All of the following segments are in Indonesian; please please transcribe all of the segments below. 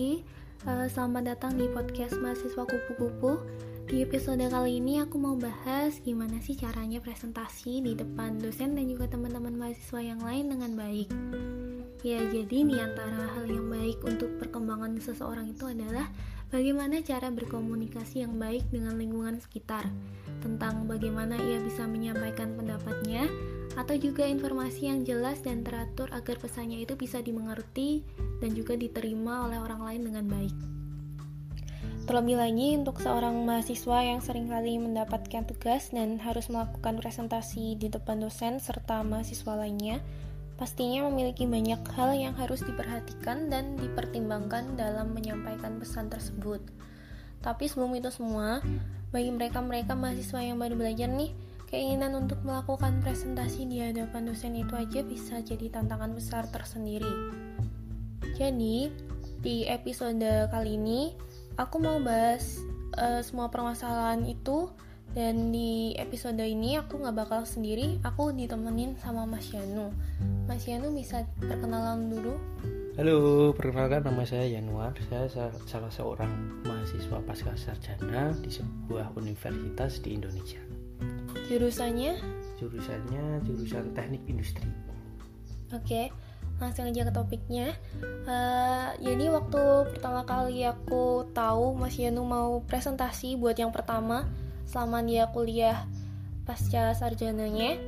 Uh, selamat datang di podcast mahasiswa kupu-kupu. Di episode kali ini aku mau bahas gimana sih caranya presentasi di depan dosen dan juga teman-teman mahasiswa yang lain dengan baik. Ya, jadi di antara hal yang baik untuk perkembangan seseorang itu adalah bagaimana cara berkomunikasi yang baik dengan lingkungan sekitar, tentang bagaimana ia bisa menyampaikan pendapatnya, atau juga informasi yang jelas dan teratur agar pesannya itu bisa dimengerti dan juga diterima oleh orang lain dengan baik. Terlebih lagi untuk seorang mahasiswa yang sering kali mendapatkan tugas dan harus melakukan presentasi di depan dosen serta mahasiswa lainnya, pastinya memiliki banyak hal yang harus diperhatikan dan dipertimbangkan dalam menyampaikan pesan tersebut. Tapi sebelum itu semua, bagi mereka-mereka mahasiswa yang baru belajar nih, Keinginan untuk melakukan presentasi di hadapan dosen itu aja bisa jadi tantangan besar tersendiri. Jadi, di episode kali ini aku mau bahas uh, semua permasalahan itu dan di episode ini aku nggak bakal sendiri, aku ditemenin sama Mas Yanu. Mas Yanu bisa perkenalan dulu? Halo, perkenalkan nama saya Yanuar. Saya salah seorang mahasiswa pasca sarjana di sebuah universitas di Indonesia. Jurusannya? Jurusannya jurusan teknik industri. Oke, langsung aja ke topiknya. Uh, jadi waktu pertama kali aku tahu Mas Yanu mau presentasi buat yang pertama selama dia kuliah pasca sarjananya,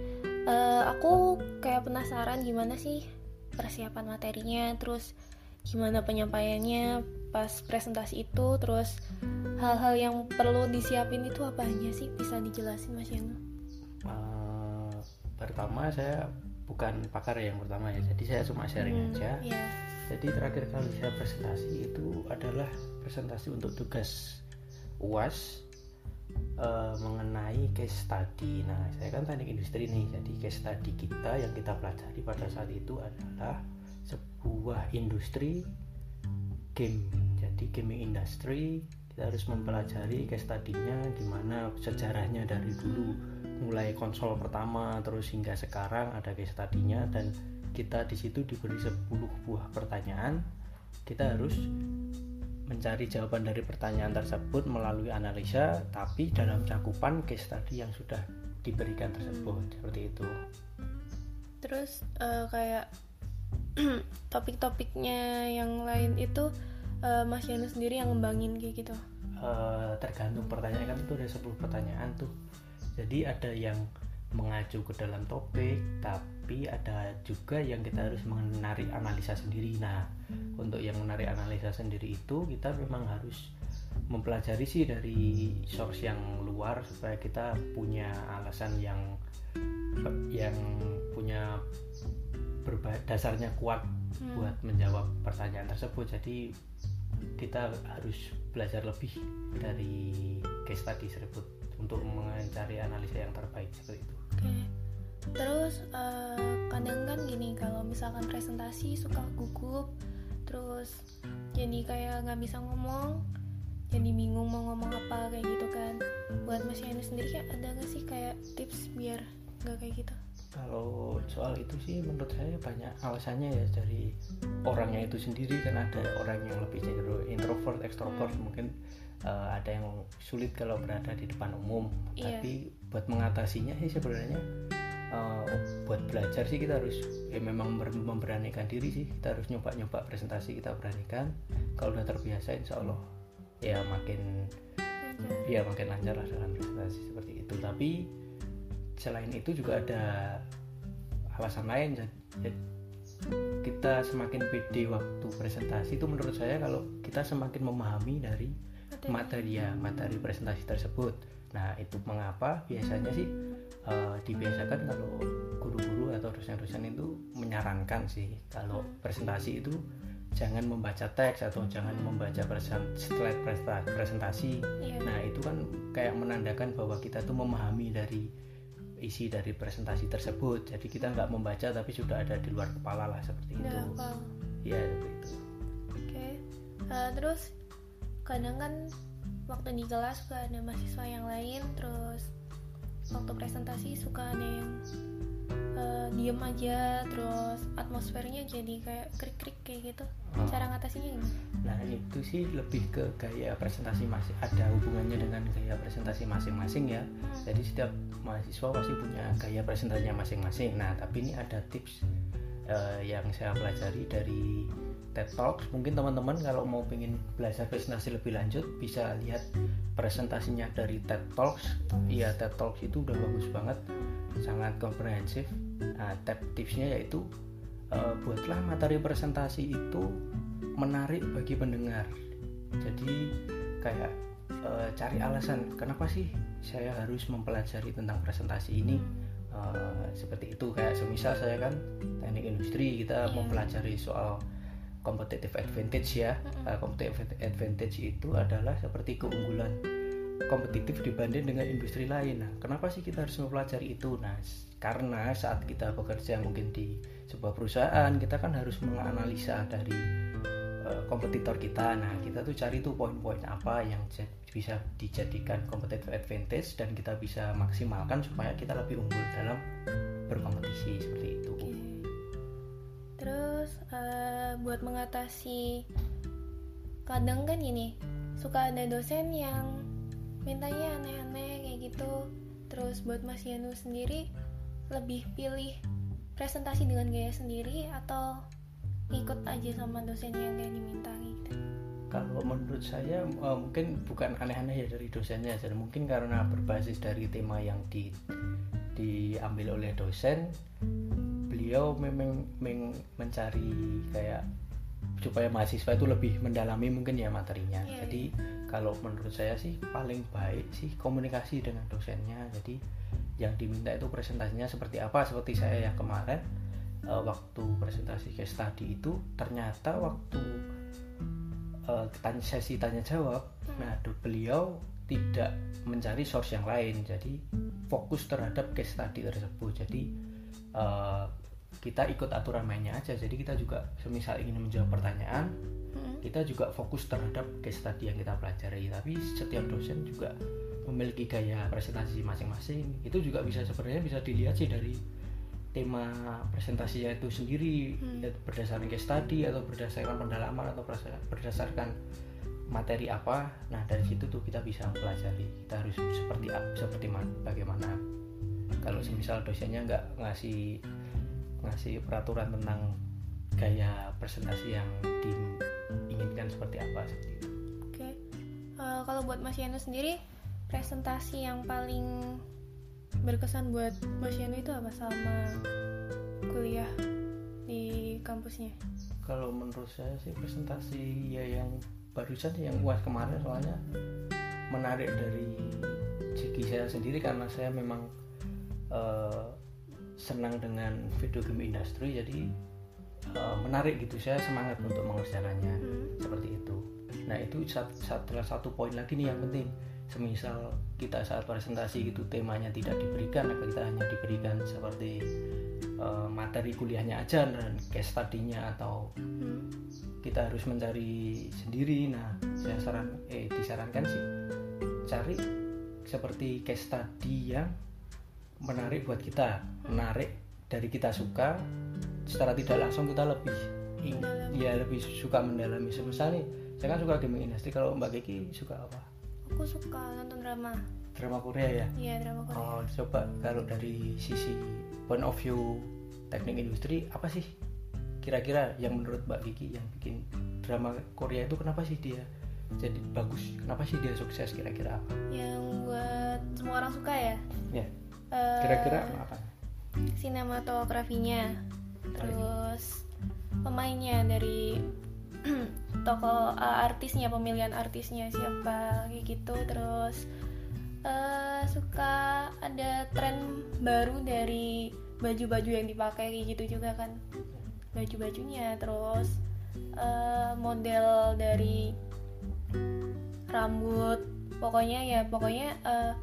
uh, aku kayak penasaran gimana sih persiapan materinya, terus gimana penyampaiannya pas presentasi itu, terus hal-hal yang perlu disiapin itu apa aja sih bisa dijelasin Mas Yanu? Pertama saya bukan pakar yang pertama ya jadi saya cuma sharing hmm, aja. yeah. jadi terakhir kali saya presentasi itu adalah presentasi untuk tugas uas uh, mengenai case study. Nah saya kan teknik industri nih jadi case study kita yang kita pelajari pada saat itu adalah sebuah industri game. Jadi gaming industry harus mempelajari case study-nya gimana sejarahnya dari dulu mulai konsol pertama terus hingga sekarang ada case study-nya dan kita di situ diberi 10 buah pertanyaan. Kita harus mencari jawaban dari pertanyaan tersebut melalui analisa tapi dalam cakupan case study yang sudah diberikan tersebut seperti itu. Terus uh, kayak topik-topiknya yang lain itu uh, Mas Yanu sendiri yang ngembangin kayak gitu uh, tergantung pertanyaan. Kan itu ada 10 pertanyaan tuh. Jadi ada yang mengacu ke dalam topik tapi ada juga yang kita harus menarik analisa sendiri. Nah untuk yang menarik analisa sendiri itu kita memang harus mempelajari sih dari source yang luar supaya kita punya alasan yang yang punya dasarnya kuat hmm. buat menjawab pertanyaan tersebut. Jadi kita harus belajar lebih dari case study tersebut untuk mencari analisa yang terbaik seperti itu. Oke. Terus uh, kadang kan gini kalau misalkan presentasi suka gugup, terus jadi kayak nggak bisa ngomong, jadi bingung mau ngomong apa kayak gitu kan. Buat Mas Yani sendiri kayak ada nggak sih kayak tips biar nggak kayak gitu? Kalau soal itu sih menurut saya banyak alasannya ya dari orangnya itu sendiri kan ada orang yang lebih cenderung introvert, extrovert. Hmm. mungkin uh, ada yang sulit kalau berada di depan umum. Yeah. tapi buat mengatasinya sih sebenarnya uh, buat belajar sih kita harus ya memang memberanikan diri sih. Kita harus nyoba-nyoba presentasi kita beranikan. Kalau udah terbiasa insya Allah ya makin ya makin lancar lah dalam presentasi seperti itu. Tapi selain itu juga ada alasan lain. Jadi kita semakin pede waktu presentasi itu menurut saya kalau kita semakin memahami dari materi. ya materi presentasi tersebut. Nah itu mengapa biasanya sih uh, dibiasakan kalau guru-guru atau dosen-dosen itu menyarankan sih kalau presentasi itu jangan membaca teks atau jangan membaca slide presentasi. Yeah. nah itu kan kayak menandakan bahwa kita tuh memahami dari isi dari presentasi tersebut. Jadi kita nggak membaca tapi sudah ada di luar kepala lah seperti itu. ya seperti itu. Oke. Okay. uh, eh, terus kadang kan waktu di kelas suka ada mahasiswa yang lain terus waktu presentasi suka ada yang uh, diem aja terus atmosfernya jadi kayak krik-krik kayak gitu oh. cara ngatasinya gimana? Nah itu sih lebih ke gaya presentasi masing ada hubungannya dengan gaya presentasi masing-masing ya hmm. jadi setiap mahasiswa pasti punya gaya presentasinya masing-masing nah tapi ini ada tips uh, yang saya pelajari dari TED Talks mungkin teman-teman kalau mau pengen belajar presentasi lebih lanjut bisa lihat presentasinya dari TED Talks iya TED Talks itu udah bagus banget sangat komprehensif nah tip tipsnya yaitu uh, buatlah materi presentasi itu menarik bagi pendengar. Jadi kayak uh, cari alasan kenapa sih saya harus mempelajari tentang presentasi ini? Uh, seperti itu. Kayak semisal saya kan teknik industri kita yeah. mempelajari soal competitive advantage ya. Uh, competitive advantage itu adalah seperti keunggulan kompetitif dibanding dengan industri lain. Nah, kenapa sih kita harus mempelajari itu? Nah, karena saat kita bekerja mungkin di sebuah perusahaan, kita kan harus menganalisa dari uh, kompetitor kita. Nah, kita tuh cari tuh poin-poin apa yang bisa dijadikan competitive advantage dan kita bisa maksimalkan supaya kita lebih unggul dalam berkompetisi seperti itu. Terus uh, buat mengatasi kadang kan gini suka ada dosen yang mintanya aneh-aneh kayak gitu. Terus buat Mas Yanu sendiri lebih pilih presentasi dengan gaya sendiri atau ikut aja sama dosen yang kayak diminta gitu? Kalau menurut saya uh, mungkin bukan aneh-aneh ya dari dosennya jadi mungkin karena berbasis dari tema yang di diambil oleh dosen beliau memang mencari kayak supaya mahasiswa itu lebih mendalami mungkin ya materinya. Yeah, jadi yeah. kalau menurut saya sih paling baik sih komunikasi dengan dosennya. Jadi yang diminta itu presentasinya seperti apa? Seperti saya yang kemarin uh, waktu presentasi case study itu ternyata waktu uh, sesi tanya jawab, hmm. nah beliau tidak mencari source yang lain. Jadi fokus terhadap case study tersebut. Jadi uh, kita ikut aturan mainnya aja. Jadi kita juga semisal ingin menjawab pertanyaan hmm. kita juga fokus terhadap case study yang kita pelajari. Tapi setiap dosen juga memiliki gaya presentasi masing-masing. Itu juga bisa sebenarnya bisa dilihat sih dari tema presentasinya itu sendiri hmm. berdasarkan case study atau berdasarkan pendalaman atau berdasarkan materi apa. Nah dari situ tuh kita bisa pelajari kita harus seperti seperti bagaimana. Kalau semisal dosennya nggak ngasih ngasih peraturan tentang gaya presentasi yang diinginkan seperti apa seperti itu. Oke, okay. uh, eh, kalau buat Mas Yano sendiri presentasi yang paling berkesan buat Mas Yano itu apa sama kuliah di kampusnya? Kalau menurut saya sih presentasi ya yang barusan yang buat kemarin soalnya menarik dari segi saya sendiri karena saya memang uh, senang dengan video game industri jadi uh, menarik gitu. Saya semangat untuk mengerjakannya hmm. seperti itu. Nah itu satu, satu poin lagi nih yang penting. Semisal kita saat presentasi gitu temanya tidak diberikan atau kita hanya diberikan seperti uh, materi kuliahnya aja dan case study-nya atau hmm. kita harus mencari sendiri. Nah saya saran eh disarankan sih cari seperti case study yang menarik buat kita menarik dari kita suka secara tidak langsung kita lebih ya lebih suka mendalami. Semisal nih saya kan suka gaming industri kalau mbak Kiki suka apa? Aku suka nonton drama. Drama Korea ya? Iya drama Korea. Oh coba kalau dari sisi point of view teknik industri apa sih kira-kira yang menurut mbak Kiki yang bikin drama Korea itu kenapa sih dia jadi bagus? Kenapa sih dia sukses kira-kira? Apa yang buat semua orang suka ya? Ya kira-kira uh, apa sinematografinya terus pemainnya dari toko uh, artisnya pemilihan artisnya siapa kayak gitu. Terus uh, suka ada tren baru dari baju-baju yang dipakai kayak gitu juga kan. Baju-bajunya terus uh, model dari rambut. Pokoknya ya pokoknya uh,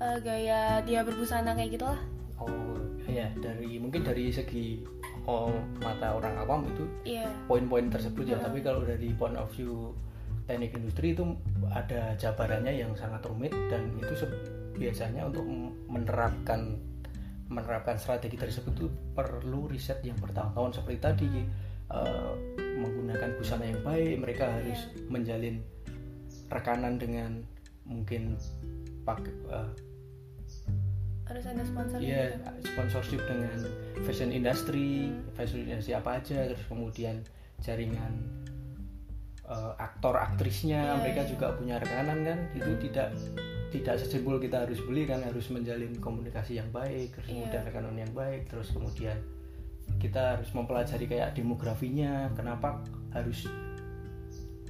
uh, gaya dia berbusana kayak gitulah oh ya dari mungkin dari segi oh, mata orang awam itu yeah. poin-poin tersebut ya uh. tapi kalau dari point of view teknik industri itu ada jabarannya yang sangat rumit dan itu biasanya untuk menerapkan menerapkan strategi tersebut itu perlu riset yang bertahun-tahun seperti tadi uh, menggunakan busana yang baik mereka harus yeah. menjalin rekanan dengan mungkin pak uh, harus ada sponsor iya gitu. sponsorship dengan fashion industry hmm. fashion industry apa aja terus kemudian jaringan uh, aktor aktrisnya yeah, mereka yeah. juga punya rekanan kan itu tidak tidak sesimpul kita harus beli kan harus menjalin komunikasi yang baik terus yeah. kemudian rekanan yang baik terus kemudian kita harus mempelajari kayak demografinya kenapa harus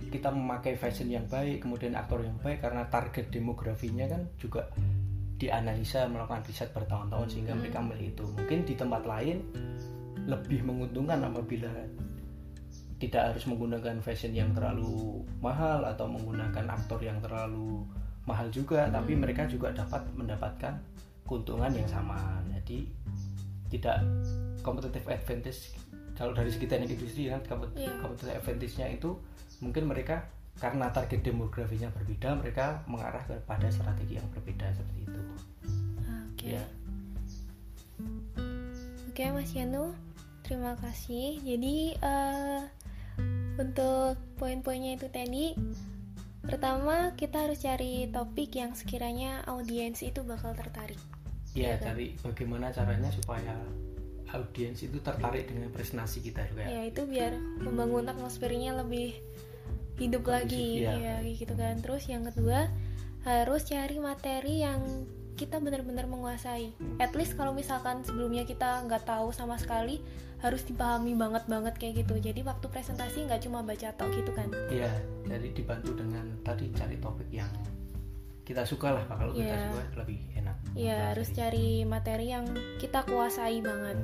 kita memakai fashion yang baik kemudian aktor yang baik karena target demografinya kan juga dianalisa melakukan riset bertahun-tahun sehingga hmm. mereka milih itu mungkin di tempat lain lebih menguntungkan apabila tidak harus menggunakan fashion yang terlalu mahal atau menggunakan aktor yang terlalu mahal juga hmm. tapi mereka juga dapat mendapatkan keuntungan yang sama jadi tidak competitive advantage kalau dari segi teknik industri kan yeah. competitive advantage-nya itu mungkin mereka karena target demografinya berbeda mereka mengarah kepada strategi yang berbeda seperti itu oke okay. ya. oke okay, Mas Yanu terima kasih jadi uh, untuk poin-poinnya itu tadi pertama kita harus cari topik yang sekiranya audiens itu bakal tertarik ya, ya kan? cari bagaimana caranya supaya audiens itu tertarik dengan presentasi kita juga ya itu biar membangun atmosfernya lebih hidup lagi. ya. ya gitu kan. Terus yang kedua harus cari materi yang kita benar-benar menguasai. At least kalau misalkan sebelumnya kita nggak tahu sama sekali harus dipahami banget banget kayak gitu. Jadi waktu presentasi nggak cuma baca tok gitu kan. Iya jadi dibantu dengan tadi cari topik yang kita suka lah kalau yeah. kita iya. suka lebih enak. Iya harus cari materi yang kita kuasai banget.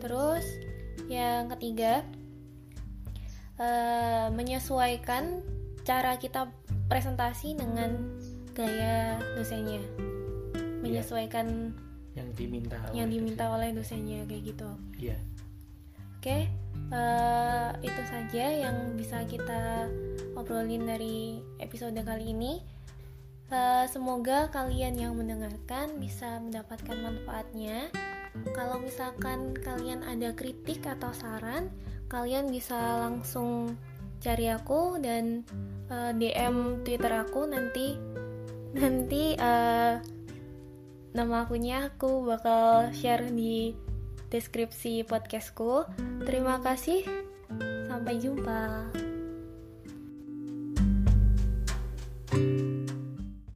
Terus yang ketiga uh, menyesuaikan cara kita presentasi dengan gaya dosennya iya. menyesuaikan yeah. yang diminta yang diminta dosen. oleh dosennya kayak gitu iya yeah. oke okay, uh, eh, itu saja yang bisa kita obrolin dari episode kali ini uh, semoga kalian yang mendengarkan bisa mendapatkan manfaatnya kalau misalkan kalian ada kritik atau saran, kalian bisa langsung cari aku dan eh, uh, DM Twitter aku nanti nanti uh, nama akunya aku bakal share di deskripsi podcastku. Terima kasih. Sampai jumpa. thank you